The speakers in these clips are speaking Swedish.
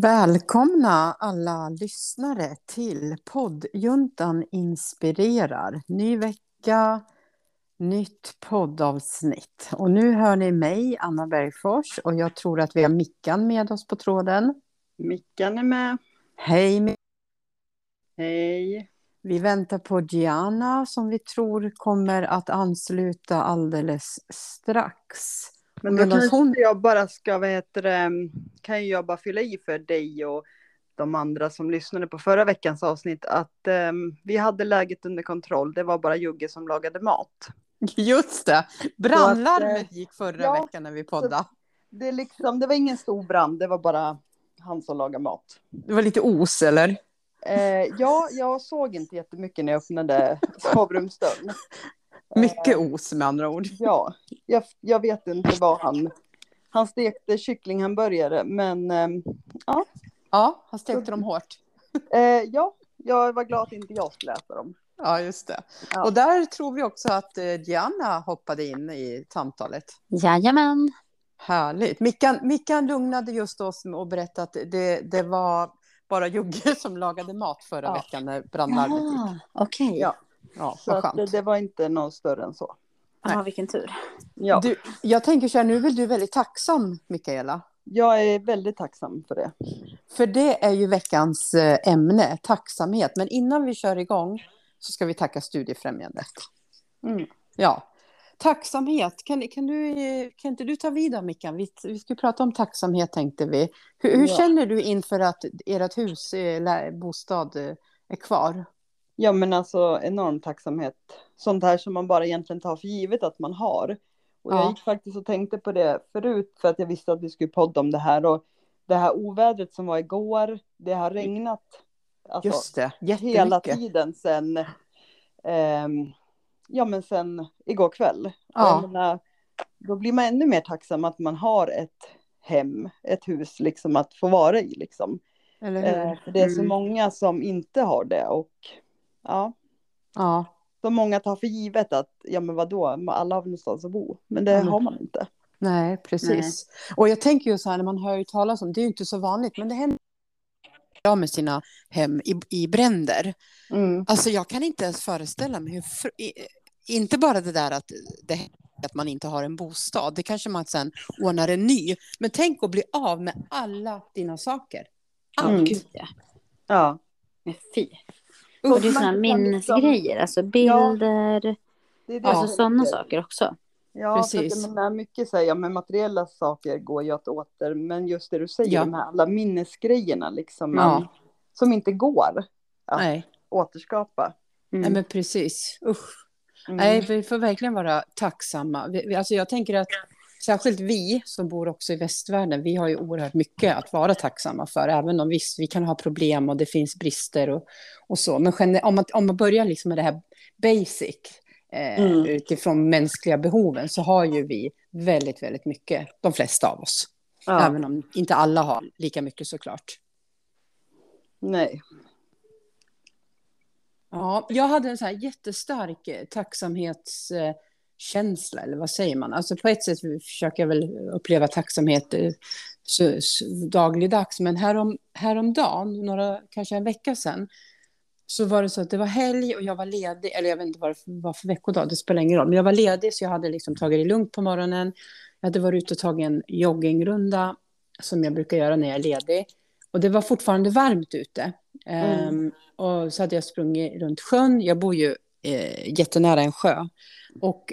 Välkomna alla lyssnare till poddjuntan inspirerar. Ny vecka, nytt poddavsnitt. Och nu hör ni mig, Anna Bergfors, och jag tror att vi har Mickan med oss på tråden. Mickan är med. Hej Mickan. Hej. Vi väntar på Gianna som vi tror kommer att ansluta alldeles strax. Men då kanske hon... jag bara ska, vad heter det, kan jag bara fylla i för dig och de andra som lyssnade på förra veckans avsnitt att um, vi hade läget under kontroll. Det var bara Jugge som lagade mat. Just det, brandlarmet eh, gick förra ja, veckan när vi poddade. Det, liksom, det var ingen stor brand, det var bara han som lagade mat. Det var lite os eller? Eh, ja, jag såg inte jättemycket när jag öppnade sovrumsdörren. Mycket os med andra ord. Ja, jag, jag vet inte vad han... Han stekte kycklinghamburgare, men ähm, ja. Ja, han stekte dem hårt. Äh, ja, jag var glad att inte jag skulle äta dem. Ja, just det. Ja. Och där tror vi också att eh, Diana hoppade in i samtalet. Jajamän. Härligt. Mickan, Mickan lugnade just oss och berättade att det, det var bara Jugge som lagade mat förra ja. veckan när brandlarmet gick. Okej. Okay. Ja. Ja, så att det var inte något större än så. Ja, vilken tur. Ja. Du, jag tänker så här, nu är väl du väldigt tacksam, Mikaela? Jag är väldigt tacksam för det. För det är ju veckans eh, ämne, tacksamhet. Men innan vi kör igång så ska vi tacka Studiefrämjandet. Mm. Ja, tacksamhet. Kan, kan, du, kan inte du ta vid då, Mickan? Vi, vi ska prata om tacksamhet, tänkte vi. Hur, hur ja. känner du inför att ert hus, eh, bostad, eh, är kvar? Ja men alltså enorm tacksamhet. Sånt här som man bara egentligen tar för givet att man har. Och ja. jag gick faktiskt och tänkte på det förut för att jag visste att vi skulle podda om det här. Och det här ovädret som var igår, det har regnat. Alltså, Just det, hela tiden sen, eh, ja men sen igår kväll. Ja. Menar, då blir man ännu mer tacksam att man har ett hem, ett hus liksom att få vara i liksom. Eller hur? Eh, det är så mm. många som inte har det och Ja. Ja. Så många tar för givet att, ja men vadå, alla har någonstans att bo. Men det mm. har man inte. Nej, precis. Nej. Och jag tänker ju så här när man hör ju talas om, det är ju inte så vanligt, men det händer med sina hem i, i bränder. Mm. Alltså jag kan inte ens föreställa mig hur, inte bara det där att, det, att man inte har en bostad, det kanske man sen ordnar en ny, men tänk att bli av med alla dina saker. Allt. Mm. Ja. Men fy. Och det är sådana minnesgrejer, liksom... alltså bilder, ja, det det alltså sådana saker också. Ja, Precis. för att mycket säger med materiella saker går ju att åter, men just det du säger, ja. de här alla minnesgrejerna liksom, ja. som inte går att Nej. återskapa. Mm. Nej, men precis. Usch. Mm. Nej, vi får verkligen vara tacksamma. Vi, alltså jag tänker att särskilt vi som bor också i västvärlden, vi har ju oerhört mycket att vara tacksamma för, även om visst, vi kan ha problem och det finns brister och, och så. Men om man, om man börjar liksom med det här basic, eh, mm. utifrån mänskliga behoven, så har ju vi väldigt, väldigt mycket, de flesta av oss. Ja. Även om inte alla har lika mycket såklart. Nej. Ja, jag hade en så här jättestark eh, tacksamhets eh, känsla, eller vad säger man? Alltså på ett sätt försöker jag väl uppleva tacksamhet eh, så, så, dagligdags, men härom, häromdagen, några, kanske en vecka sedan, så var det så att det var helg och jag var ledig, eller jag vet inte vad det var för veckodag, det spelar ingen roll, men jag var ledig så jag hade liksom tagit det lugnt på morgonen. Jag hade varit ute och tagit en joggingrunda som jag brukar göra när jag är ledig. Och det var fortfarande varmt ute. Mm. Um, och så hade jag sprungit runt sjön. Jag bor ju eh, jättenära en sjö. Och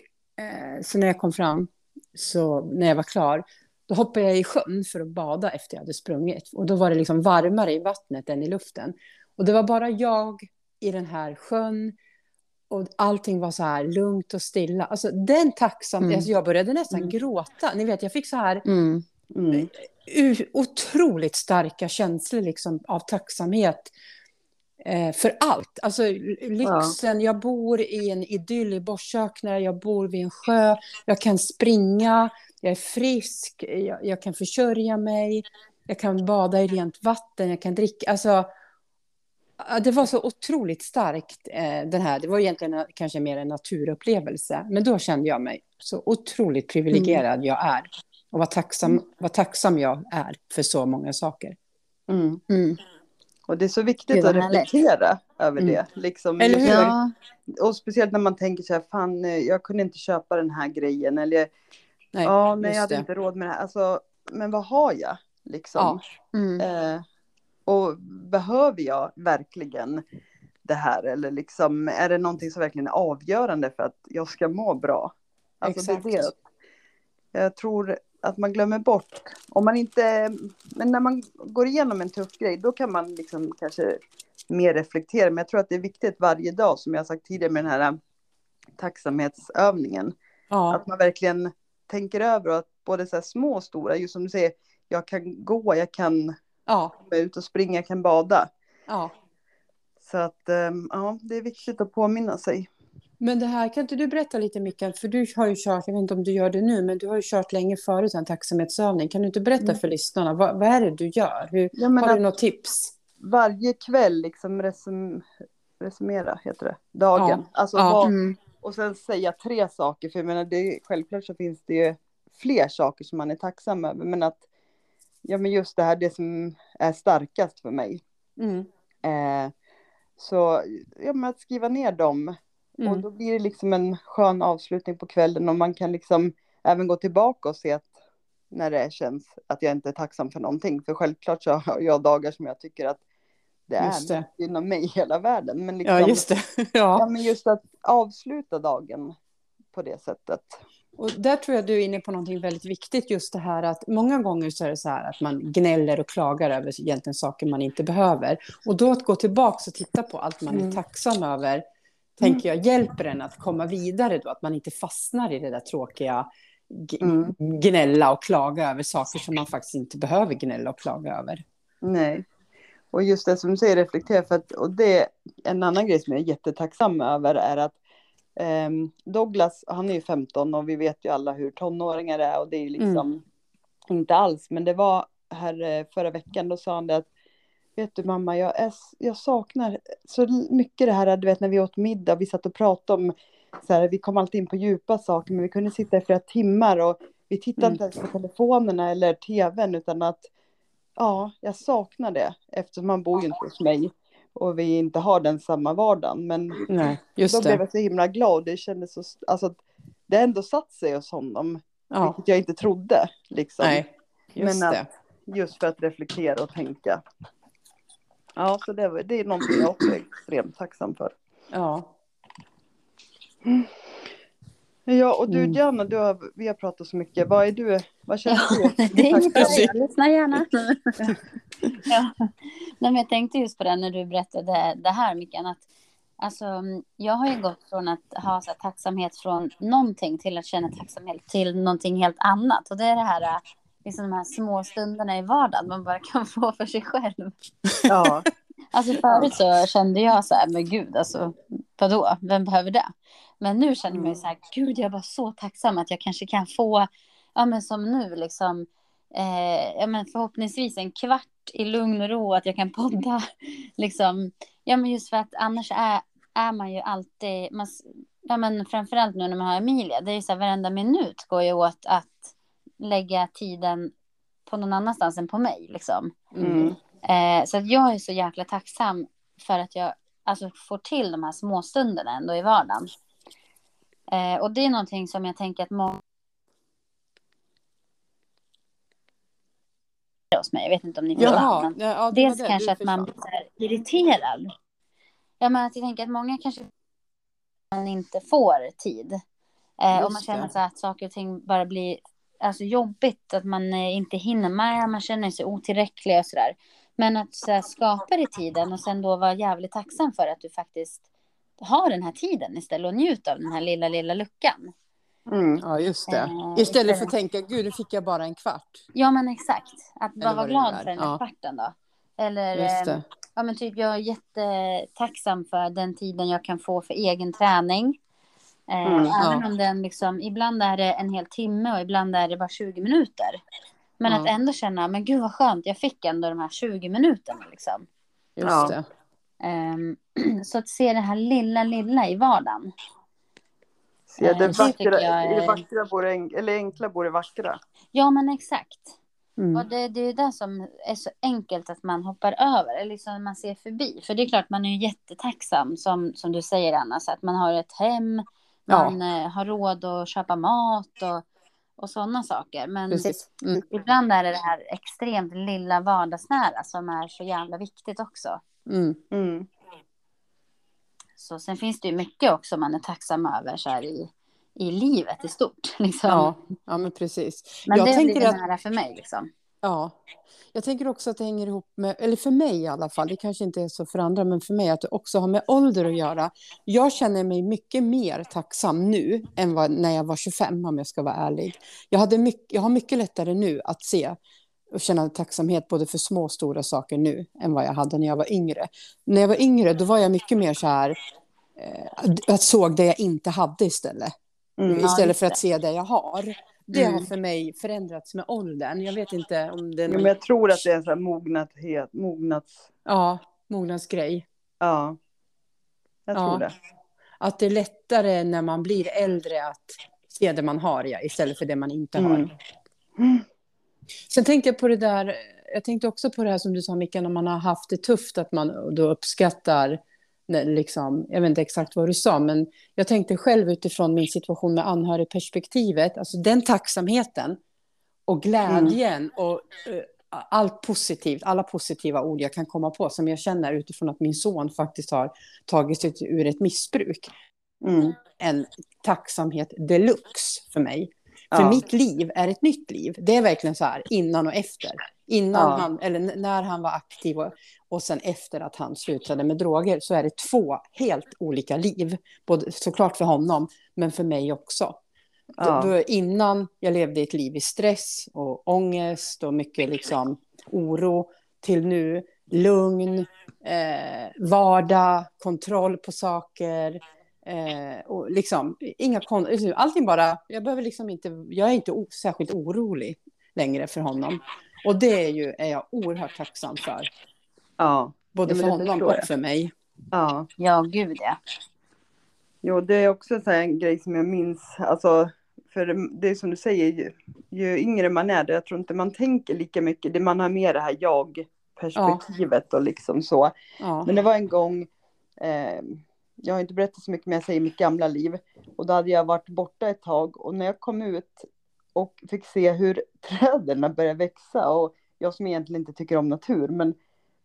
så när jag kom fram, så när jag var klar, då hoppade jag i sjön för att bada efter jag hade sprungit. Och då var det liksom varmare i vattnet än i luften. Och det var bara jag i den här sjön. Och allting var så här lugnt och stilla. Alltså den tacksamheten, mm. alltså jag började nästan mm. gråta. Ni vet, jag fick så här mm. Mm. otroligt starka känslor liksom, av tacksamhet eh, för allt. Alltså lyxen, ja. jag bor i en idyll i Borsökner, jag bor vid en sjö, jag kan springa, jag är frisk, jag, jag, kan försörja mig, jag kan bada i rent vatten, jag kan dricka. Alltså, det var så otroligt starkt, eh, den här. Det var egentligen kanske mer en naturupplevelse, men då kände jag mig så otroligt privilegierad mm. jag är. Och vad tacksam, vad tacksam jag är för så många saker. Mm. Mm. Och det är så viktigt Gud, att reflektera över Mm. det. Liksom, Eller hur? Ja, Och speciellt när man tänker så här, fan, eh, jag kunde inte köpa den här grejen. Eller, Nej, ja, just jag hade det. inte råd med det här. Alltså, men vad har jag? Liksom. Ja. mm. Eh, och behöver jag verkligen det här? Eller liksom, är det någonting som verkligen är avgörande för att jag ska må bra? Alltså, Exakt. det. Jag tror att man glömmer bort. Om man inte, men när man går igenom en tuff grej, då kan man liksom kanske mer reflektera. Men jag tror att det är viktigt varje dag, som jag har sagt tidigare med den här tacksamhetsövningen. Ja. Att man verkligen tänker över att både så här små och stora, just som du säger, jag kan gå, jag kan Ja. komma ut och springa, jag kan bada. ja. Så att ehm, ja, det är viktigt att påminna sig. Men det här, kan inte du berätta lite Mikael, för du har ju kört, jag vet inte om du gör det nu, men du har ju kört länge förut en tacksamhetsövning. Kan du inte berätta Mm. för lyssnarna, vad, vad är det du gör? Hur, Ja, har du något tips? varje kväll liksom resum, resumera, heter det, dagen. Alltså Ja. vad, Mm. och sen säga tre saker, för jag menar, det, självklart så finns det ju fler saker som man är tacksam över, men att ja, men just det här, det som är starkast för mig. Mm. Eh, så ja, men att skriva ner dem och Mm. då blir det liksom en skön avslutning på kvällen och man kan liksom även gå tillbaka och se att när det känns att jag inte är tacksam för någonting. För självklart så har jag dagar som jag tycker att det är det. inom mig i hela världen. Men liksom, Ja, just det. Ja, Ja. men just att avsluta dagen på det sättet. Och där tror jag du är inne på någonting väldigt viktigt, just det här att många gånger så är det så här att man gnäller och klagar över egentligen saker man inte behöver. Och då att gå tillbaka och titta på allt man är Mm. tacksam över, tänker jag hjälper en att komma vidare då, att man inte fastnar i det där tråkiga Mm. gnälla och klaga över saker som man faktiskt inte behöver gnälla och klaga över. Nej. Och just det som du säger, reflektera. För att, och det en annan grej som jag är jättetacksam över är att ehm, Douglas, han är ju 15 och vi vet ju alla hur tonåringar är och det är ju liksom inte alls. Men det var här eh, förra veckan, då sa han det att Vet du mamma, jag, är, jag saknar så mycket det här, du vet när vi åt middag, vi satt och pratade om, så här, vi kom alltid in på djupa saker, men vi kunde sitta i flera timmar och vi tittade Mm. inte ens på telefonerna eller tvn, utan att Ja, jag saknar det eftersom man bor ju inte hos mig och vi inte har den samma vardagen. Men Nej, då just blev det. jag så himla glad. Det kändes så, alltså det ändå satt sig hos honom, Ja, vilket jag inte trodde. Liksom. nej, just Men att- det. Just för att reflektera och tänka. Ja, så det, det är någonting jag också är extremt tacksam för. Ja. Ja, och du Mm. Diana, du har, vi har pratat så mycket. Vad är du? Vad känner Ja, du? det är inget. Jag lyssnar gärna. ja. Nej, men jag tänkte just på det när du berättade det här, Mikael. Att, alltså, jag har ju gått från att ha så här, tacksamhet från någonting till att känna tacksamhet till någonting helt annat. Och det är det här, liksom de här små stunderna i vardagen man bara kan få för sig själv. Ja, Alltså förut så kände jag så här, men gud, alltså vadå, vem behöver det? Men nu känner jag mig så här, gud, jag är bara så tacksam att jag kanske kan få, ja men som nu liksom, eh, ja men förhoppningsvis en kvart i lugn och ro, att jag kan podda, liksom, ja men just för att annars är, är man ju alltid, man, ja men framförallt nu när man har Emilia, det är ju så här, varenda minut går ju åt att lägga tiden på någon annanstans än på mig, liksom. mm. Eh, så att jag är så jäkla tacksam för att jag alltså, får till de här småstunderna ändå i vardagen. Eh, och det är någonting som jag tänker att många hos mig. Jag vet inte om ni förstår. Ja, ja, det Dels det kanske att man blir irriterad. Ja, men att jag tänker att många kanske man inte får tid. Eh, och man känner så att saker och ting bara blir alltså, jobbigt, att man eh, inte hinner med, man känner sig otillräcklig och sådär. Men att så här, skapa det tiden och sen då vara jävligt tacksam för att du faktiskt har den här tiden istället och njuta av den här lilla, lilla luckan. Mm. Ja, just det. Eh, Istället för att tänka, gud, nu fick jag bara en kvart. Ja, men exakt. Att bara vara glad för den här Ja. kvarten då. Eller, eh, det. ja men typ jag är jättetacksam för den tiden jag kan få för egen träning. Eh, Mm, även ja. om den liksom, ibland är det en hel timme och ibland är det bara 20 minuter. Men Ja. att ändå känna, men gud vad skönt, jag fick ändå de här 20 minuterna liksom. Just Ja. det. Ehm, så att se det här lilla, lilla i vardagen. Se, det, Eh, det tycker vackra, jag I det är- vackra bor det, en- eller enkla bor det vackra. Ja, men exakt. Mm. Och det, det är det som är så enkelt att man hoppar över, eller liksom man ser förbi. För det är klart, man är ju jättetacksam, som, som du säger Anna, så att man har ett hem, man ja. Eh, har råd att köpa mat och, och sådana saker. Men mm. ibland är det det här extremt lilla vardagsnära som är så jävla viktigt också. Mm. Mm. Så sen finns det ju mycket också man är tacksam över så här i, i livet i stort. Liksom. Ja, ja, men precis. Men jag det blir att... nära för mig. Liksom. Ja, jag tänker också att det hänger ihop med, eller för mig i alla fall, det kanske inte är så för andra, men för mig att det också har med ålder att göra. Jag känner mig mycket mer tacksam nu än vad, när jag var 25, om jag ska vara ärlig. Jag, hade mycket, jag har mycket lättare nu att se och känna tacksamhet både för små och stora saker nu än vad jag hade när jag var yngre. När jag var yngre, då var jag mycket mer så här, eh, att såg det jag inte hade istället. Mm, istället för att se det jag har. Det mm. har för mig förändrats med åldern. Jag vet inte om det är någon... men Jag tror att det är en sån här mognathet, mognats... Ja, mognadsgrej. Ja, jag tror ja. det. Att det är lättare när man blir äldre att se det man har ja, istället för det man inte har. Mm. Sen tänkte jag på det där, jag tänkte också på det här som du sa Micke, när man har haft det tufft, att man då uppskattar liksom, jag vet inte exakt vad du sa, men jag tänkte själv utifrån min situation med anhörigperspektivet, alltså den tacksamheten och glädjen mm. och uh, allt positivt, alla positiva ord jag kan komma på som jag känner utifrån att min son faktiskt har tagit sig ur ett missbruk. Mm. En tacksamhet deluxe för mig. För ja. mitt liv är ett nytt liv. Det är verkligen så här innan och efter. Innan ja. han, eller när han var aktiv och, och sen efter att han slutade med droger så är det två helt olika liv. Både, såklart för honom, men för mig också. Ja. Då, då, innan jag levde ett liv i stress och ångest och mycket liksom oro till nu lugn, eh, vardag, kontroll på saker. Eh, och liksom, inga kon liksom, allting bara, jag behöver liksom inte, jag är inte o, särskilt orolig längre för honom. Och det är, ju, är jag oerhört tacksam för. Ja. Både för honom och för mig. Ja. Ja, gud ja. Jo, det är också en grej som jag minns, alltså, för det är som du säger, ju, ju yngre man är, det, jag tror inte man tänker lika mycket, det man har mer det här jag-perspektivet ja. och liksom så. Ja. Men det var en gång, eh, jag har inte berättat så mycket, men jag säger mitt gamla liv, och då hade jag varit borta ett tag, och när jag kom ut och fick se hur träden började växa, och jag som egentligen inte tycker om natur, men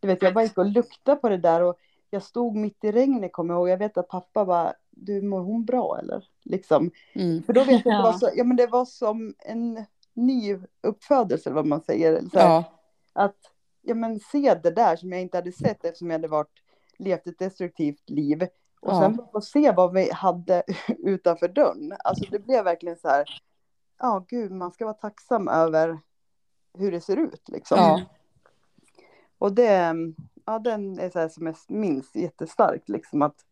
du vet, jag bara gick och luktade på det där och jag stod mitt i regnet, kommer jag ihåg. Jag vet att pappa bara, du mår hon bra eller? Liksom. Mm. För då vet jag det var, så, ja, men det var som en ny uppfödelse, vad man säger. Så här, ja. Att ja, men se det där som jag inte hade sett eftersom jag hade varit, levt ett destruktivt liv. Och ja. sen få se vad vi hade utanför dörren. Alltså det blev verkligen så här, ja gud, man ska vara tacksam över hur det ser ut liksom. Ja. Och det, ja, den är så här som jag minns jättestarkt, liksom att,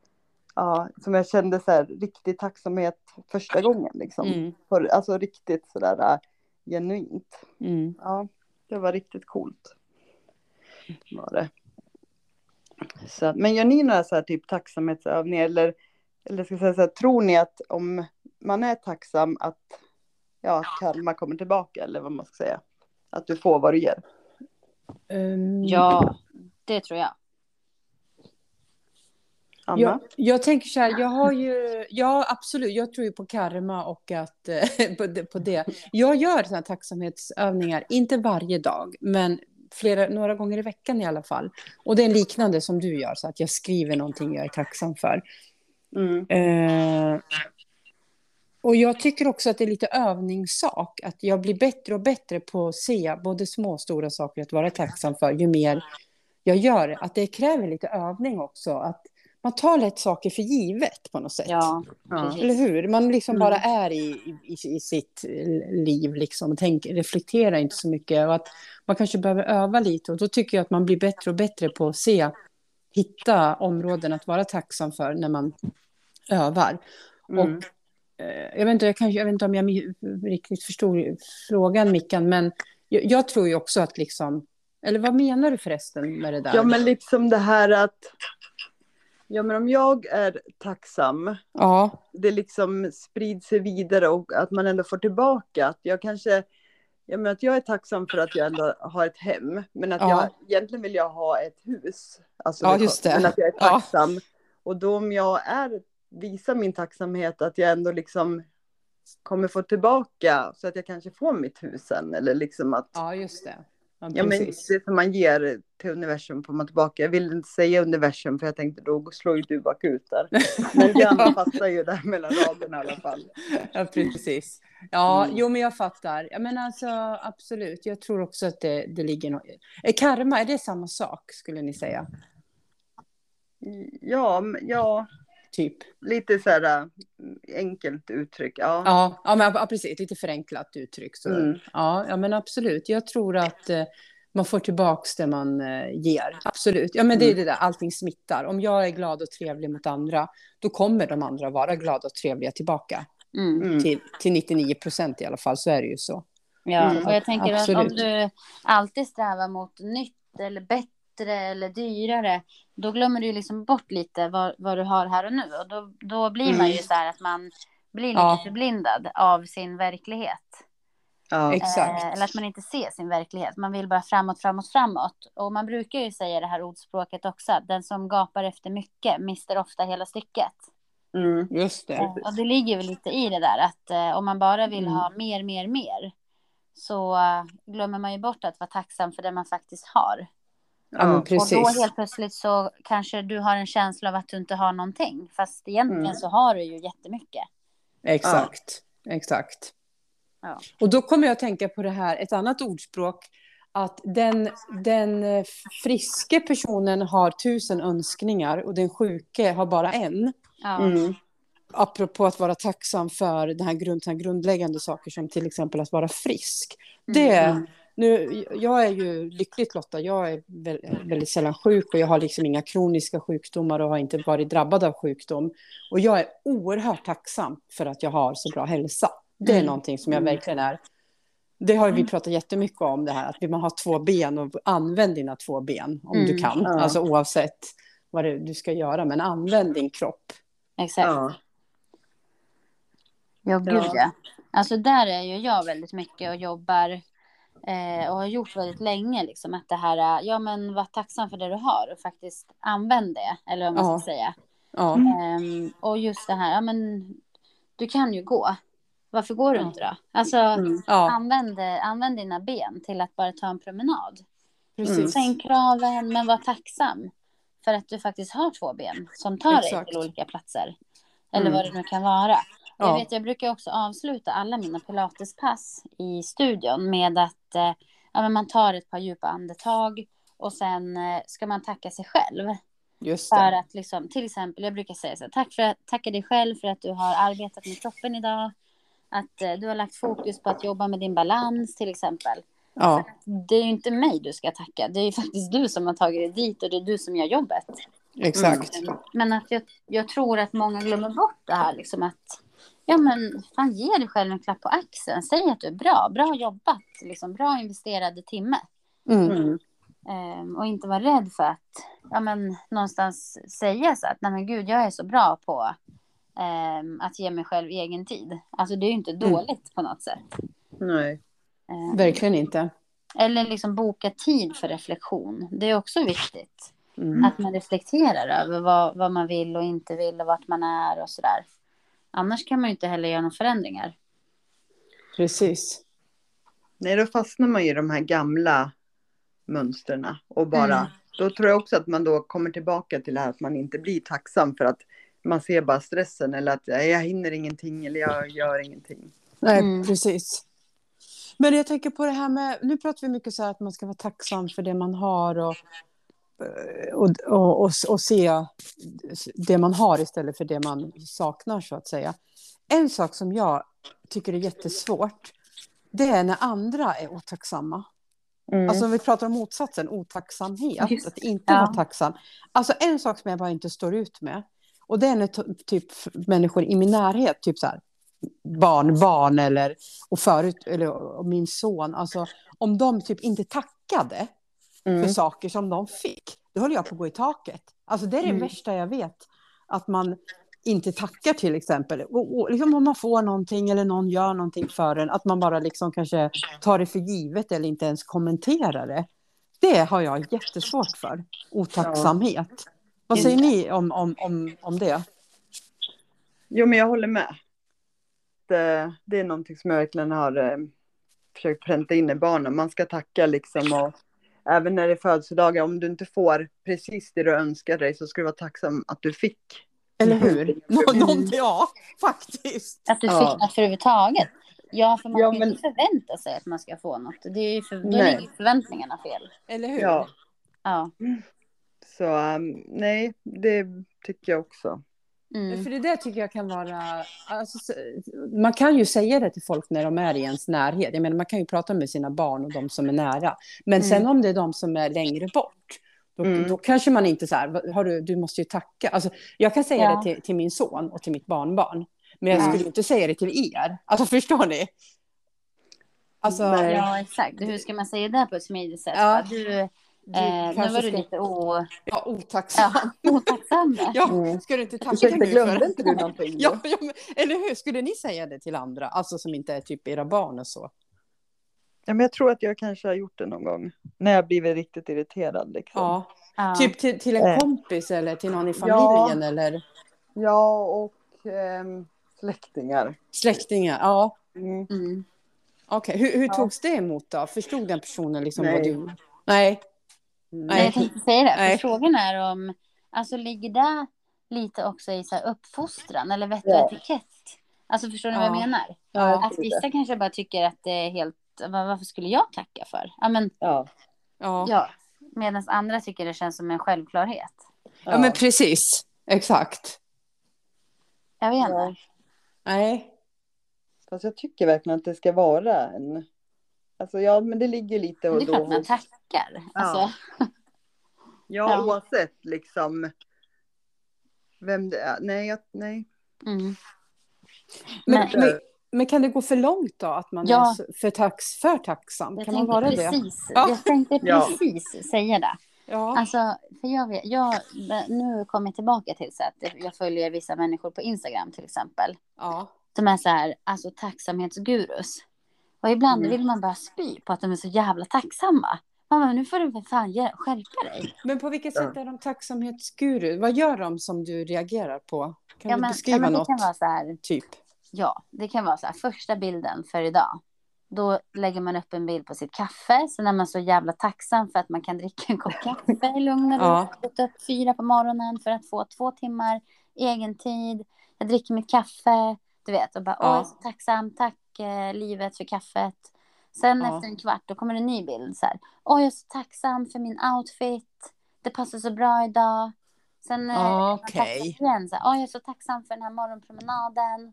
ja, som jag kände så här riktig tacksamhet första gången, liksom. Mm. För, alltså riktigt så där uh, genuint. Mm. Ja, det var riktigt coolt. Var det. Så, men gör ni några så här typ tacksamhetsövningar eller, eller ska jag säga så här, tror ni att om man är tacksam att ja, karma kommer tillbaka eller vad man ska säga? Att du får vad du ger? Um, ja, det tror jag. Anna? Jag, jag tänker så här, jag har ju, ja absolut, jag tror ju på karma och att, på, det, på det. Jag gör sådana tacksamhetsövningar, inte varje dag, men flera, några gånger i veckan i alla fall. Och det är liknande som du gör, så att jag skriver någonting jag är tacksam för. Mm. Eh, och jag tycker också att det är lite övningssak, att jag blir bättre och bättre på att se både små och stora saker att vara tacksam för, ju mer jag gör Att det kräver lite övning också, att man tar lätt saker för givet på något sätt. Ja, ja. Eller hur? Man liksom bara mm. är i, i, i sitt liv liksom och tänker, reflekterar inte så mycket. Och att man kanske behöver öva lite och då tycker jag att man blir bättre och bättre på att se, hitta områden att vara tacksam för när man övar. Mm. Och Eh, jag vet, inte, jag, kanske, jag vet inte om jag riktigt förstod frågan, Mickan, men jag, jag, tror ju också att liksom... Eller vad menar du förresten med det där? Ja, men liksom det här att... Ja, men om jag är tacksam, ja. det liksom sprids sig vidare och att man ändå får tillbaka. Att jag kanske Ja, men att jag är tacksam för att jag ändå har ett hem. Men att Ja. jag egentligen vill jag ha ett hus. Alltså, Ja, just det. Men att jag är Ja. tacksam. Och då om jag är, visar min tacksamhet att jag ändå liksom kommer få tillbaka så att jag kanske får mitt hus sen. Eller liksom att, ja, Ja, just det. Ja, men precis. det som man ger till universum får man tillbaka. Jag vill inte säga universum för jag tänkte då slår ju du bakut där. Men Jan fattar ju där mellan raderna i alla fall. Ja, precis. Ja, Mm. jo, men jag fattar. Ja, men alltså, absolut. Jag tror också att det, det ligger något... Är karma, är det samma sak, skulle ni säga? Ja, men- ja Typ. lite så här äh, enkelt uttryck. Ja. Ja, ja, men, ja precis. Lite förenklat uttryck. Så. Mm. Ja, ja, men absolut. Jag tror att eh, man får tillbaka det man eh, ger. Absolut. Ja, men det är Mm. det där, allting smittar. Om jag är glad och trevlig mot andra, då kommer de andra vara glada och trevliga tillbaka. Mm. Mm. Till, till 99 procent i alla fall, så är det ju så. Ja, Mm, och jag tänker att om absolut. du alltid strävar mot nytt eller bättre eller dyrare, då glömmer du ju liksom bort lite vad, vad du har här och nu. Och då, då blir man ju Mm. så här att man blir lite Ja. förblindad av sin verklighet. Ja. Exakt. Eh, eller att man inte ser sin verklighet. Man vill bara framåt, framåt, framåt. Och man brukar ju säga det här ordspråket också, att den som gapar efter mycket mister ofta hela stycket. Mm. Just det. Eh, och det ligger väl lite i det där att eh, om man bara vill Mm. ha mer, mer, mer så eh, glömmer man ju bort att vara tacksam för det man faktiskt har. Ja, Ja. Och då precis. helt plötsligt så kanske du har en känsla av att du inte har någonting. Fast egentligen Mm. så har du ju jättemycket. Exakt. Exakt. Ja. Och då kommer jag att tänka på det här, ett annat ordspråk. Att den, den eh, friske personen har tusen önskningar och den sjuke har bara en. Ja. Mm. Apropå att vara tacksam för den här, grund, den här grundläggande saker som till exempel att vara frisk. Mm. Nu, jag är ju lyckligt lottad, jag är vä- väldigt sällan sjuk och jag har liksom inga kroniska sjukdomar och har inte varit drabbad av sjukdom. Och jag är oerhört tacksam för att jag har så bra hälsa. Det är Mm. någonting som jag verkligen är. Det har vi pratat jättemycket om det här, att man har två ben och använd dina två ben om du Mm. kan. Ja. Alltså oavsett vad det, du ska göra, men använd din kropp. Exakt. Ja. Ja, gud ja. Alltså där är ju jag väldigt mycket och jobbar eh, och har gjort väldigt länge liksom att det här, eh, ja men var tacksam för det du har och faktiskt använd det, eller vad man Ja. ska säga. Ja, Ehm, och just det här, ja men du kan ju gå. Varför går du inte då? Alltså Mm. ja använd, eh, använd dina ben till att bara ta en promenad. precis. Sänk kraven, men var tacksam. För att du faktiskt har två ben som tar dig Exakt. till olika platser. Eller Mm. vad det nu kan vara. Jag, Ja. vet, jag brukar också avsluta alla mina pilatespass i studion med att eh, ja, man tar ett par djupa andetag och sen eh, ska man tacka sig själv. Just För att liksom, till exempel, jag brukar säga så här, tack för att, tacka dig själv för att du har arbetat med kroppen idag. Att eh, du har lagt fokus på att jobba med din balans till exempel. Ja, Det är ju inte mig du ska tacka, det är ju faktiskt du som har tagit dig dit och det är du som gör jobbet. exakt. Men att jag, jag tror att många glömmer bort det här liksom att ja men fan ge dig själv en klapp på axeln, säg att du är bra, bra jobbat, liksom bra investerade timme. Mm. Mm. Ehm, och inte vara rädd för att ja, men, någonstans säga så att nej men gud jag är så bra på ehm, att ge mig själv egen tid. Alltså det är ju inte dåligt på något sätt. Nej. Ehm, Verkligen inte. eller liksom boka tid för reflektion. Det är också viktigt. Mm. Att man reflekterar över vad, vad man vill och inte vill och vart man är och sådär. Annars kan man ju inte heller göra några förändringar. Precis. Nej, då fastnar man ju i de här gamla mönstren och bara, Mm. då tror jag också att man då kommer tillbaka till det här att man inte blir tacksam för att man ser bara stressen eller att "Nej, jag hinner ingenting eller jag gör ingenting. Nej, Mm. precis. Men jag tänker på det här med, nu pratar vi mycket så här att man ska vara tacksam för det man har och, och, och, och, och se det man har istället för det man saknar så att säga. En sak som jag tycker är jättesvårt, det är när andra är otacksamma. Mm. Alltså om vi pratar om motsatsen, otacksamhet, Just att inte ja. vara tacksam. Alltså en sak som jag bara inte står ut med, och det är när typ människor i min närhet, typ så här barn, barn eller, och förut, eller och min son, alltså om de typ inte tackade för Mm. saker som de fick, då höll jag på att gå i taket. Alltså det är det Mm. värsta jag vet, att man inte tackar till exempel. Och, och, liksom om man får någonting eller någon gör någonting för en, att man bara liksom kanske tar det för givet eller inte ens kommenterar det. Det har jag jättesvårt för. Otacksamhet. Ja. Vad säger ni om, om, om, om det? Jo, men jag håller med. Det, det är någonting som jag verkligen har eh, försökt pränta in i barnen. Man ska tacka liksom och även när det är födelsedagar, om du inte får precis det du önskar dig så ska du vara tacksam att du fick. Eller hur? Någon, ja, faktiskt. Att du fick ja. något överhuvudtaget. Ja, för man ja, kan men... inte förvänta sig att man ska få något. Det är ju för, då ligger förväntningarna fel. Eller hur? Ja. ja. Så um, nej, det tycker jag också. Mm. För det där tycker jag kan vara... Alltså, man kan ju säga det till folk när de är i ens närhet. Jag menar, man kan ju prata med sina barn och de som är nära. Men mm. sen om det är de som är längre bort, då, mm. då kanske man inte så här, har du, du måste ju tacka. Alltså, jag kan säga ja. det till, till, min son och till mitt barnbarn. Men jag skulle inte säga det till er. Alltså förstår ni? Alltså, ja, exakt. Hur ska man säga det på ett smidigt sätt? Ja. Du, Eh, nu var du ska... lite o... ja, otacksam. Ja, otacksam. ja, mm. ska du inte tacka Ursäkta, nu glömde för... inte du någonting? ja, ja men, eller hur? Skulle ni säga det till andra? Alltså som inte är typ era barn och så? Ja, men jag tror att jag kanske har gjort det någon gång. När jag blivit riktigt irriterad. Liksom. Ja. ja. Typ till, till en eh. kompis eller till någon i familjen? Ja, eller? ja och eh, släktingar. Släktingar, ja. Mm. Mm. Okej, okay. hur, hur togs det emot då? Förstod den personen liksom Nej. vad du... Nej. Nej, jag tänkte säga det. För frågan är om, alltså ligger det lite också i så här uppfostran eller vett och ja. etikett? Alltså förstår ni ja. vad jag menar? Ja, att vissa kanske bara tycker att det är helt, varför skulle jag tacka för? Ja, men, ja. ja. Medan andra tycker det känns som en självklarhet. Ja, ja men precis, exakt. Jag vet inte. Nej. Fast jag tycker verkligen att det ska vara en Alltså ja, men det ligger lite och då. Det är klart man tackar. Ja. Alltså. ja, ja, oavsett liksom vem det är. Nej, jag, nej. Mm. Men, men, men, men, kan det gå för långt då? Att man ja. är för, tax, för tacksam? Jag kan man vara precis, det? Jag tänkte precis ja. säga det. Ja. Alltså, för jag, vet, jag, nu kommer jag tillbaka till så att jag följer vissa människor på Instagram till exempel. Ja. Som är så här, alltså tacksamhetsgurus. Och ibland mm. vill man bara spy på att de är så jävla tacksamma. Mamma, nu får du för fan skärpa dig. Men på vilket sätt är de tacksamhetsguru? Vad gör de som du reagerar på? Kan ja, du beskriva ja, men det något? Kan vara så här, typ. Ja, det kan vara så här. Första bilden för idag. Då lägger man upp en bild på sitt kaffe. Sen är man så jävla tacksam för att man kan dricka en kopp kaffe i lugn och ro. Ja. Gått upp fyra på morgonen för att få två timmar egen tid. Jag dricker mitt kaffe. Du vet, och bara, ja. åh, jag är så tacksam, tack eh, livet för kaffet. Sen ja. efter en kvart då kommer en ny bild så här. Åh, jag är så tacksam för min outfit. Det passar så bra idag. Sen eh, okay. igen så här. Åh, jag är så tacksam för den här morgonpromenaden.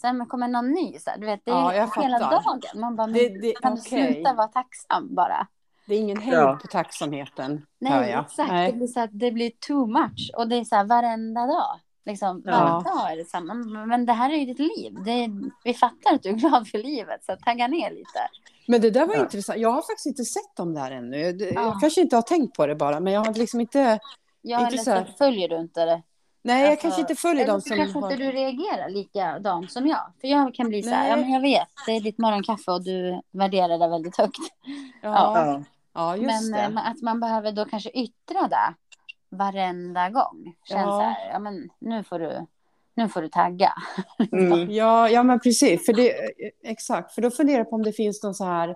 Sen kommer någon ny så här. Du vet, det är ja, hela dagen. Man bara, det, det, kan okay. du sluta vara tacksam bara? Det är ingen hejd ja. på tacksamheten. Nej, exakt. Nej. Det, blir så här, det blir too much. Och det är så här varenda dag. Liksom, ja. dag är det samma. Men det här är ju ditt liv. Det, vi fattar att du är glad för livet, så tagga ner lite. Men det där var ja. intressant. Jag har faktiskt inte sett dem där ännu. Jag, ja. jag kanske inte har tänkt på det bara, men jag har liksom inte... Ja, inte eller så, här... följer du inte det. Nej, jag alltså, kanske inte följer dem som... kanske har... inte du reagerar likadant som jag. För jag kan bli så här, ja men jag vet, det är ditt morgonkaffe och du värderar det väldigt högt. Ja, ja. ja just men det. Eh, att man behöver då kanske yttra det varenda gång. Känns ja. så här, ja men nu får du, nu får du tagga. Mm. ja, ja, men precis. För det, exakt, för då funderar jag på om det finns någon så här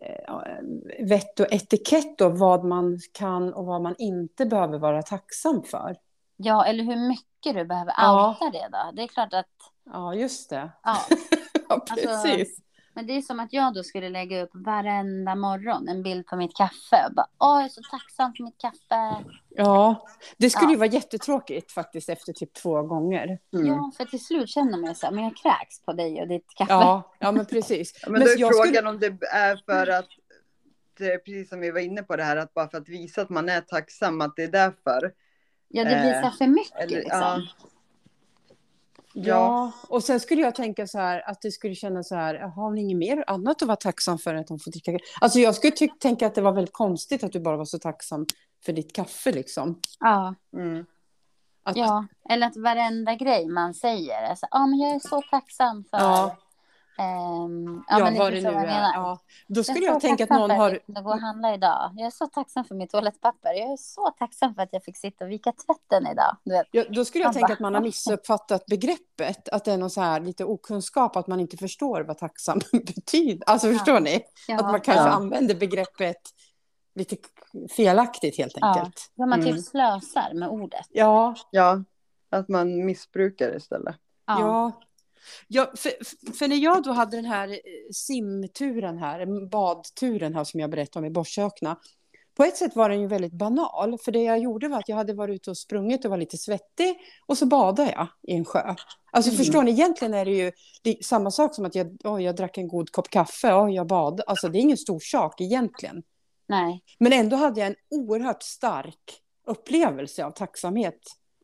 eh, vett och etikett och vad man kan och vad man inte behöver vara tacksam för. Ja, eller hur mycket du behöver outa ja. det då. Det är klart att... Ja, just det. Ja, ja precis. Alltså, men det är som att jag då skulle lägga upp varenda morgon en bild på mitt kaffe. Och bara, Åh, jag är så tacksam för mitt kaffe. Ja, det skulle ja. ju vara jättetråkigt faktiskt efter typ två gånger. Mm. Ja, för till slut känner man så här, men jag kräks på dig och ditt kaffe. Ja, ja men precis. men, men då är frågan skulle... om det är för att, det är precis som vi var inne på det här, att bara för att visa att man är tacksam, att det är därför. Ja, det visar för mycket eller, liksom. Ja. Ja, och sen skulle jag tänka så här att det skulle kännas så här, har hon inget mer annat att vara tacksam för att hon får dricka? Alltså jag skulle tänka att det var väldigt konstigt att du bara var så tacksam för ditt kaffe liksom. Ja. Mm. Att, Ja, eller att varenda grej man säger är så ja men jag är så tacksam för. Ja. Ehm, ja, ni vad det nu jag är. Ja. Då skulle jag, så tänka att någon har... jag kunde gå och handla idag. Jag är så tacksam för mitt toalettpapper. Jag är så tacksam för att jag fick sitta och vika tvätten idag. Du vet. Ja, då skulle jag Man tänka bara- att man har missuppfattat begreppet. Att det är någon så här lite okunskap, att man inte förstår vad tacksam betyder. Alltså förstår ni? Att man kanske Ja. använder begreppet lite felaktigt helt Ja. enkelt. Ja, man typ Mm. slösar med ordet. Ja, Ja, att man missbrukar istället. Ja. Ja. ja för, för när jag då hade den här eh, simturen här, badturen här som jag berättade om i Borsökna. På ett sätt var den ju väldigt banal, för det jag gjorde var att jag hade varit ute och sprungit och var lite svettig och så badade jag i en sjö. Alltså Mm. förstår ni, egentligen är det ju det är samma sak som att jag, oh, jag drack en god kopp kaffe, oh, jag bad. Alltså det är ingen stor sak egentligen. Nej. Men ändå hade jag en oerhört stark upplevelse av tacksamhet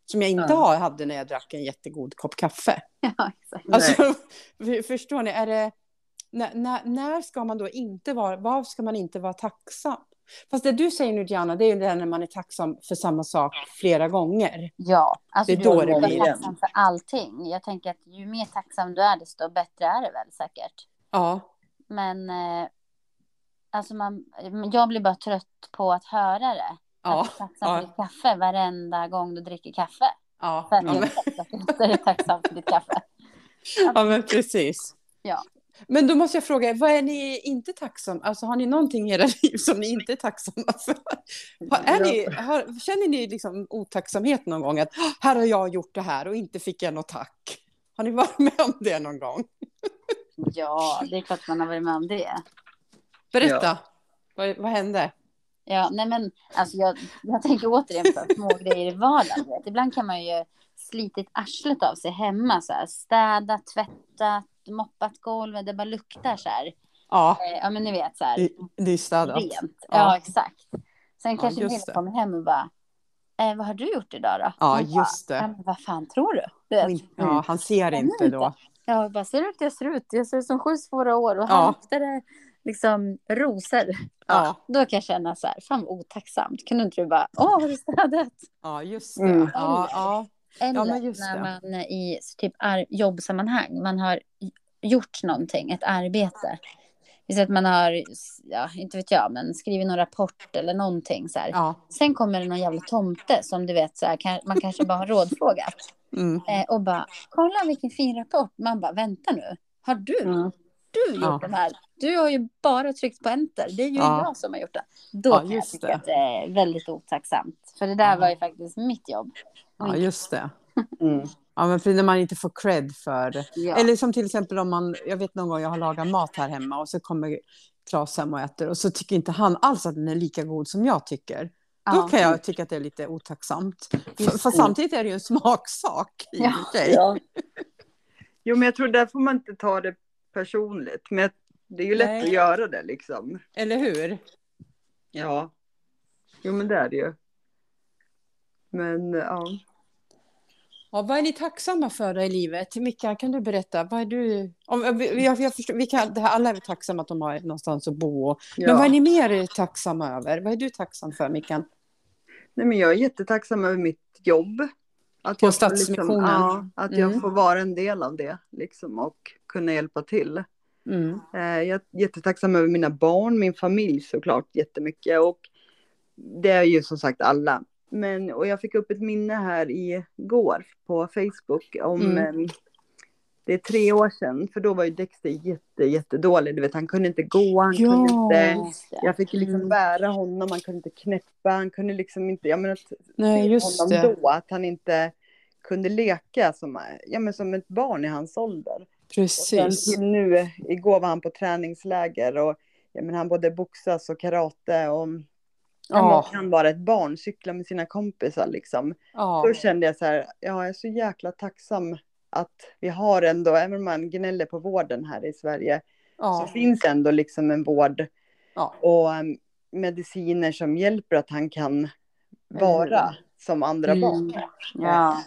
som jag inte Ja. hade när jag drack en jättegod kopp kaffe. Ja, exakt. Alltså, för- förstår ni, är det, när, när, när ska man då inte vara, vad ska man inte vara tacksam? Fast det du säger nu Diana, det är ju det när man är tacksam för samma sak flera gånger. Ja, alltså Det är då du det blir. tacksam för allting. Jag tänker att ju mer tacksam du är, desto bättre är det väl säkert. Ja, Men eh, alltså man, jag blir bara trött på att höra det. Ja, Att du är tacksam ja. för ditt kaffe varenda gång du dricker kaffe. ja. För att Ja, men, är tacksam för ditt kaffe. ja, men precis. Ja. Men då måste jag fråga, vad är ni inte tacksamma Alltså har ni någonting i era liv som ni inte är tacksamma för? Har, är ni, har, känner ni liksom otacksamhet någon gång? Att "Åh, här har jag gjort det här och inte fick jag något tack. Har ni varit med om det någon gång? Ja, det är klart man har varit med om det. Berätta. Vad, vad hände? Ja, nej men alltså jag, jag tänker återigen på små grejer i vardagen. vet. Ibland kan man ju slitit arslet av sig hemma så här. Städat, tvättat, moppat golvet, det bara luktar så här. Ja, Eh, Ja, men ni vet så här. det, det är städat. Rent. Ja, Ja. exakt. Sen kanske just Nilla det. kommer hem och bara, eh, vad har du gjort idag då? Ja, bara, just det. Ja, vad fan tror du? du vet. Ja, han ser inte då. Ja, bara, ser du hur jag ser ut? Jag ser ut som sju svåra år och Ja. luktar det liksom rosor. Ja, Då kan jag känna så här, fan vad otacksamt. Kunde inte du bara, åh, har du städat? ja just det. Mm. Ja, ja. Eller just när man i typ jobbsammanhang, man har gjort någonting, ett arbete. Säger att man har, ja, inte vet jag, men skrivit någon rapport eller någonting så ja. Sen kommer det någon jävla tomte som du vet, så här, kan, man kanske bara har rådfrågat. Mm. Eh, och bara, kolla vilken fin rapport. Man bara, vänta nu, har du, Mm. Du gjort Ja. den här? Du har ju bara tryckt på enter, det är ju Ja. jag som har gjort det. Då Ja, kan jag tycka det. att det är väldigt otacksamt. För det där Ja. var ju faktiskt mitt jobb. ja, just det. Mm. Ja, men för när man inte får cred för... Ja. Eller som till exempel om man... Jag vet någon gång jag har lagat mat här hemma och så kommer Claes hem och äter och så tycker inte han alls att den är lika god som jag tycker. Då kan jag tycka att det är lite otacksamt. För, Just för det. samtidigt är det ju en smaksak i Ja. sig. Ja. Jo, men jag tror där får man inte ta det personligt. Men det är ju lätt Nej. att göra det liksom. Eller hur? Ja. Jo, men det är det ju. Men ja. Ja, vad är ni tacksamma för i livet? Mickan, kan du berätta? Vad är du... Om, jag, jag förstår, vi kan, det här, alla är tacksamma att de har någonstans att bo. ja. Men vad är ni mer tacksamma över? Vad är du tacksam för, Mickan? Nej, men jag är jättetacksam över mitt jobb. Att På jag får Stadsmissionen? ja, att jag Mm. får vara en del av det liksom, och kunna hjälpa till. Mm. Eh, Jag är jättetacksam över mina barn, min familj såklart jättemycket. Och det är ju som sagt alla. Men, och jag fick upp ett minne här igår på Facebook om Mm. em, det är tre år sedan, för då var ju Dexter jätte, jättedålig. Du vet, han kunde inte gå, han kunde inte... Jag fick liksom Mm. bära honom, han kunde inte knäppa, han kunde liksom inte... Jag menar, Nej, just honom det. då, att han inte kunde leka som, ja, men som ett barn i hans ålder. Och sen Precis. till nu, igår var han på träningsläger och ja, men han både boxas och karate och han Ja. var- kan vara ett barn, cykla med sina kompisar liksom. Ja. Då kände jag så här, ja, jag är så jäkla tacksam att vi har ändå, även om man gnäller på vården här i Sverige, så Ja. finns ändå liksom en vård Ja. och um, mediciner som hjälper att han kan vara som andra Mm. barn. Ja.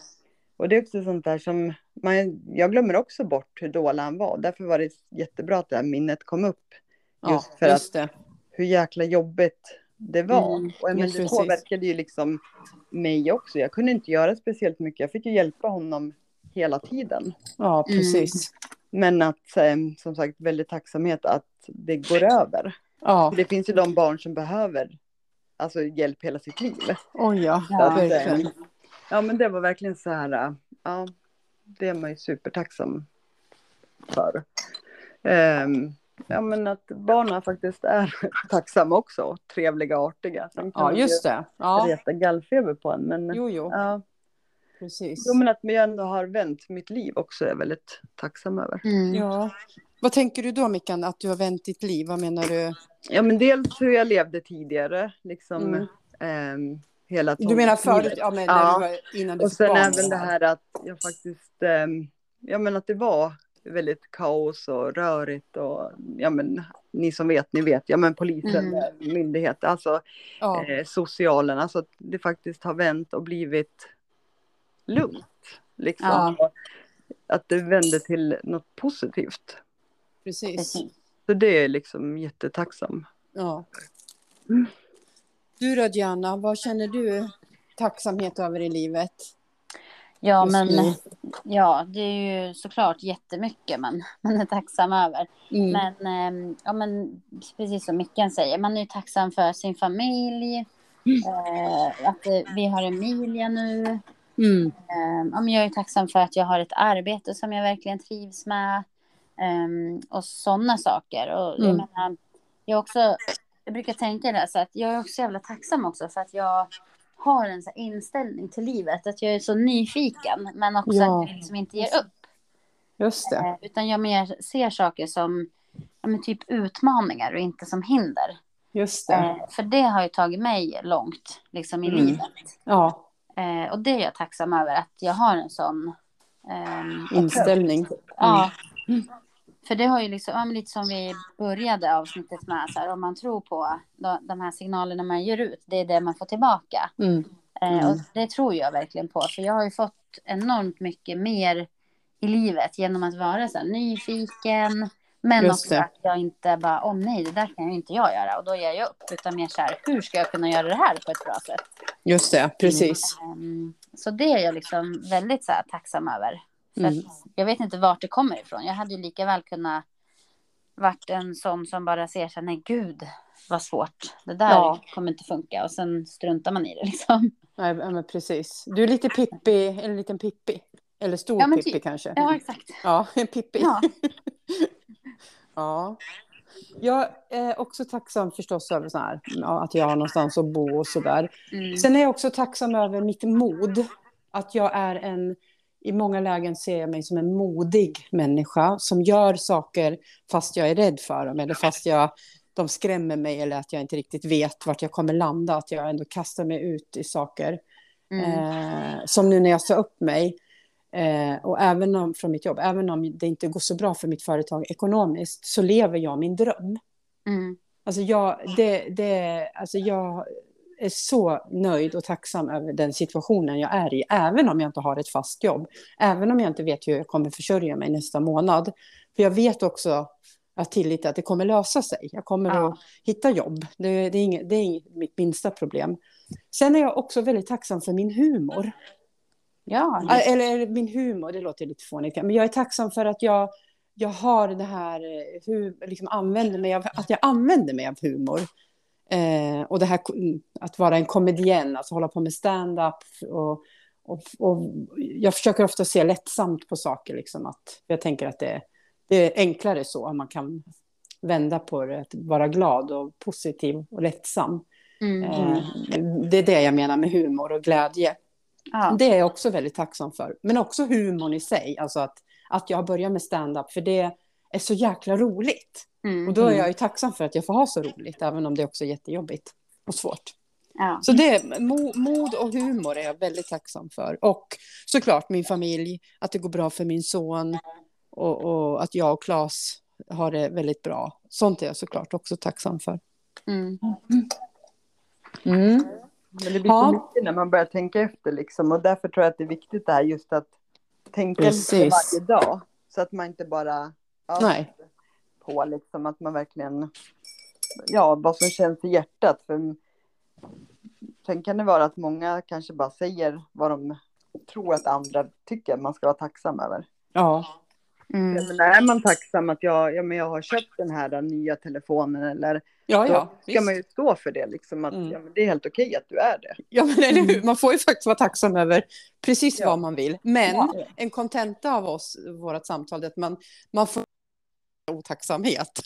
Och det är också sånt där som, man, jag glömmer också bort hur dålig han var. Därför var det jättebra att det här minnet kom upp. Ja, Just för just det. Hur jäkla jobbigt det var. Mm, och men, det påverkade ju liksom mig också. Jag kunde inte göra speciellt mycket. Jag fick ju hjälpa honom hela tiden. Ja, Mm. precis. Men att, eh, som sagt, väldigt tacksamhet att det går över. Ja, Det finns ju de barn som behöver alltså, hjälp hela sitt liv. oj ja, Ja. Att, verkligen. Ja, men det var verkligen så här, äh, ja, det är man ju supertacksam för. Ehm, ja, men att barnen faktiskt är tacksamma också, trevliga och artiga. Sen kan Ja, just ju det. Ja, reta gallfeber på en, men, jo, jo, ja, precis. jo, men att jag ändå har vänt mitt liv också är jag väldigt tacksam över. Mm. Ja. Vad tänker du då, Mickan, att du har vänt ditt liv? Vad menar du? Ja, men dels hur jag levde tidigare, liksom Mm. ehm, hela Du menar förut, ja, men Ja. när du var innan du Och sen även det här att jag faktiskt, ehm, ja men att det var väldigt kaos och rörigt och ja men ni som vet, ni vet, ja men polisen, Mm. eh, myndighet, alltså Ja, eh, socialen, alltså att det faktiskt har vänt och blivit lugnt. Liksom. Ja. Att det vände till något positivt. precis. Precis. Så det är liksom jättetacksam. Ja. Mm. Du då, Diana, vad känner du tacksamhet över i livet? Ja, Just men nu. ja, det är ju såklart jättemycket man, man är tacksam över. Mm. Men, ehm, ja, men precis som Micken säger, man är ju tacksam för sin familj. Eh, att eh, vi har Emilia nu. Mm. Eh, ja, men jag är tacksam för att jag har ett arbete som jag verkligen trivs med. Ehm, och sådana saker. Och jag, Mm. menar, jag, också, jag brukar tänka det så att jag är också jävla tacksam också för att jag har en så inställning till livet. Att jag är så nyfiken men också Ja. att jag liksom inte ger upp. Just det. Eh, utan jag mer ser saker som ja, typ utmaningar och inte som hinder. Just det. Eh, för det har ju tagit mig långt liksom, i Mm. livet. Ja, Eh, och det är jag tacksam över att jag har en sån ehm, inställning. Ja. För det har ju liksom, lite som vi började avsnittet med, så här, om man tror på de, de här signalerna man ger ut, det är det man får tillbaka. Mm. Eh, Mm. och det tror jag verkligen på, för jag har ju fått enormt mycket mer i livet genom att vara så här, nyfiken, men Just också det. att jag inte bara, åh nej, det där kan ju inte jag göra, och då ger jag upp, utan mer så här, hur ska jag kunna göra det här på ett bra sätt? Just det, precis. Ehm, så det är jag liksom väldigt så här, tacksam över. Mm. jag vet inte vart det kommer ifrån. Jag hade ju lika väl kunnat varit en sån som bara ser så här, nej gud vad svårt. Det där Ja. kommer inte funka och sen struntar man i det liksom. Nej, men precis. Du är lite Pippi, en liten Pippi. Eller stor Ja, Pippi typ. kanske. Ja, exakt. Ja, en Pippi. Ja. Ja. Jag är också tacksam förstås över så här, att jag har någonstans att bo och sådär. Mm. Sen är jag också tacksam över mitt mod. Att jag är en, i många lägen ser jag mig som en modig människa som gör saker fast jag är rädd för dem eller fast jag, de skrämmer mig eller att jag inte riktigt vet vart jag kommer landa. Att jag ändå kastar mig ut i saker. Mm. Eh, som nu när jag sa upp mig. Eh, och även om, från mitt jobb, även om det inte går så bra för mitt företag ekonomiskt, så lever jag min dröm. Mm. Alltså jag, det, det, alltså jag är så nöjd och tacksam över den situationen jag är i, även om jag inte har ett fast jobb. Även om jag inte vet hur jag kommer försörja mig nästa månad. För jag vet också, har tillit till att det kommer lösa sig. Jag kommer Ja. att hitta jobb. Det, det, är inget, det är inget, mitt minsta problem. Sen är jag också väldigt tacksam för min humor. Ja, Eller, eller min humor, det låter lite fånigt. Men jag är tacksam för att jag, jag har det här, eh, hur, liksom använder mig av, att jag använder mig av humor. Eh, och det här mm, att vara en komedien, alltså hålla på med stand-up. Och, och, och jag försöker ofta se lättsamt på saker. Liksom, att jag tänker att det, det är enklare så, om man kan vända på det, att vara glad och positiv och lättsam. mm. Eh, det är det jag menar med humor och glädje. ja. Det är jag också väldigt tacksam för. Men också humorn i sig. Alltså att, att jag börjar med stand-up. För det är så jäkla roligt. Mm. Och då är jag ju tacksam för att jag får ha så roligt. Även om det också är jättejobbigt och svårt. ja. Så det mo, mod och humor är jag väldigt tacksam för. Och såklart min familj. Att det går bra för min son. Och, och att jag och Claes har det väldigt bra. Sånt är jag såklart också tacksam för. Mm. Mm. Men det blir Ja. så mycket när man börjar tänka efter liksom. Och därför tror jag att det är viktigt det här just att tänka Precis. lite varje dag. Så att man inte bara ja, Nej. på liksom att man verkligen, ja vad som känns i hjärtat. För Sen kan det vara att många kanske bara säger vad de tror att andra tycker man ska vara tacksam över. Ja. Mm. Men är man tacksam att jag, ja, men jag har köpt den här den nya telefonen eller Ja, då ja. ska man ju stå för det liksom att Mm. ja, men det är helt okej att du är det. Ja, men eller hur? Man får ju faktiskt vara tacksam över precis Ja. vad man vill. Men Ja. en kontenta av oss, vårt samtal, är att man, man får otacksamhet.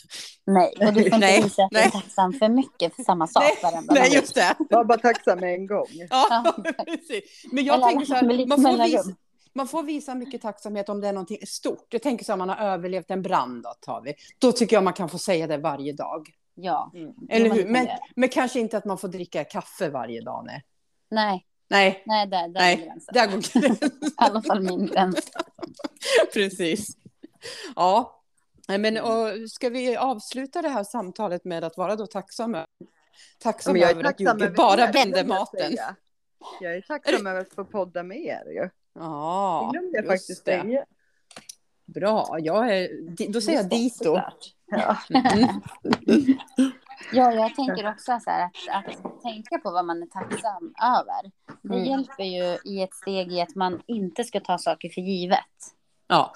Nej, och du får inte Nej, visa att du är nej. tacksam för mycket för samma sak Nej, Nej, just det. Var bara tacksam med en gång. Ja, precis. Men jag Eller tänker så här, man får, visa, man får visa mycket tacksamhet om det är någonting stort. Jag tänker så här, man har överlevt en brand, då, tar vi. Då tycker jag man kan få säga det varje dag. Ja. Eller man hur? Men, men kanske inte att man får dricka kaffe varje dag. Nej, Nej, nej, nej där, där är nej. gränsen. Där går gränsen. I alla fall min gräns. Precis. Ja, Nej, men och ska vi avsluta det här samtalet med att vara då tacksam, ö- tacksam jag är över att tacksam Jocke över bara jag maten? säga. Jag är tacksam över att få podda med er ju. Ja, Det glömde jag faktiskt det. säga. Bra, jag är, då säger jag dito. Ja. Mm. Ja, jag tänker också så här att, att tänka på vad man är tacksam över. Det Mm. hjälper ju i ett steg i att man inte ska ta saker för givet. Ja,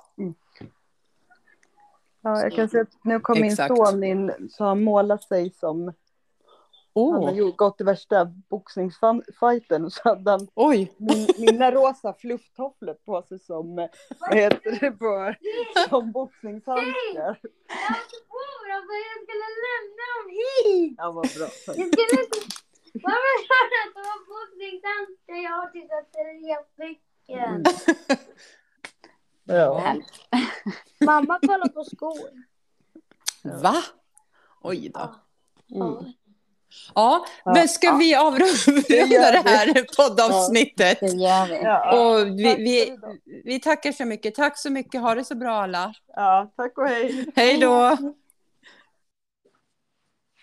Ja, jag kan säga att nu kom Exakt. min son in så han målat sig som han har oh, gjort, gått i värsta boxningsfighten så hade han oj, min, mina rosa flufftofflor på sig som, vad heter det, på, som boxningshandskar. jag skulle lämna dem hit. Ja, vad bra. Jag skulle inte... Mamma sa att det var boxningshandskar. Jag har tittat tre stycken. Ja. Mamma kollar på skor. va? Oj då. Ja. Mm. Ja, Ja. men ska vi avrunda det vi. här poddavsnittet? Det gör vi. Ja. Och vi, vi, vi tackar så mycket. Tack så mycket. Ha det så bra alla. ja, tack och hej. Hej då!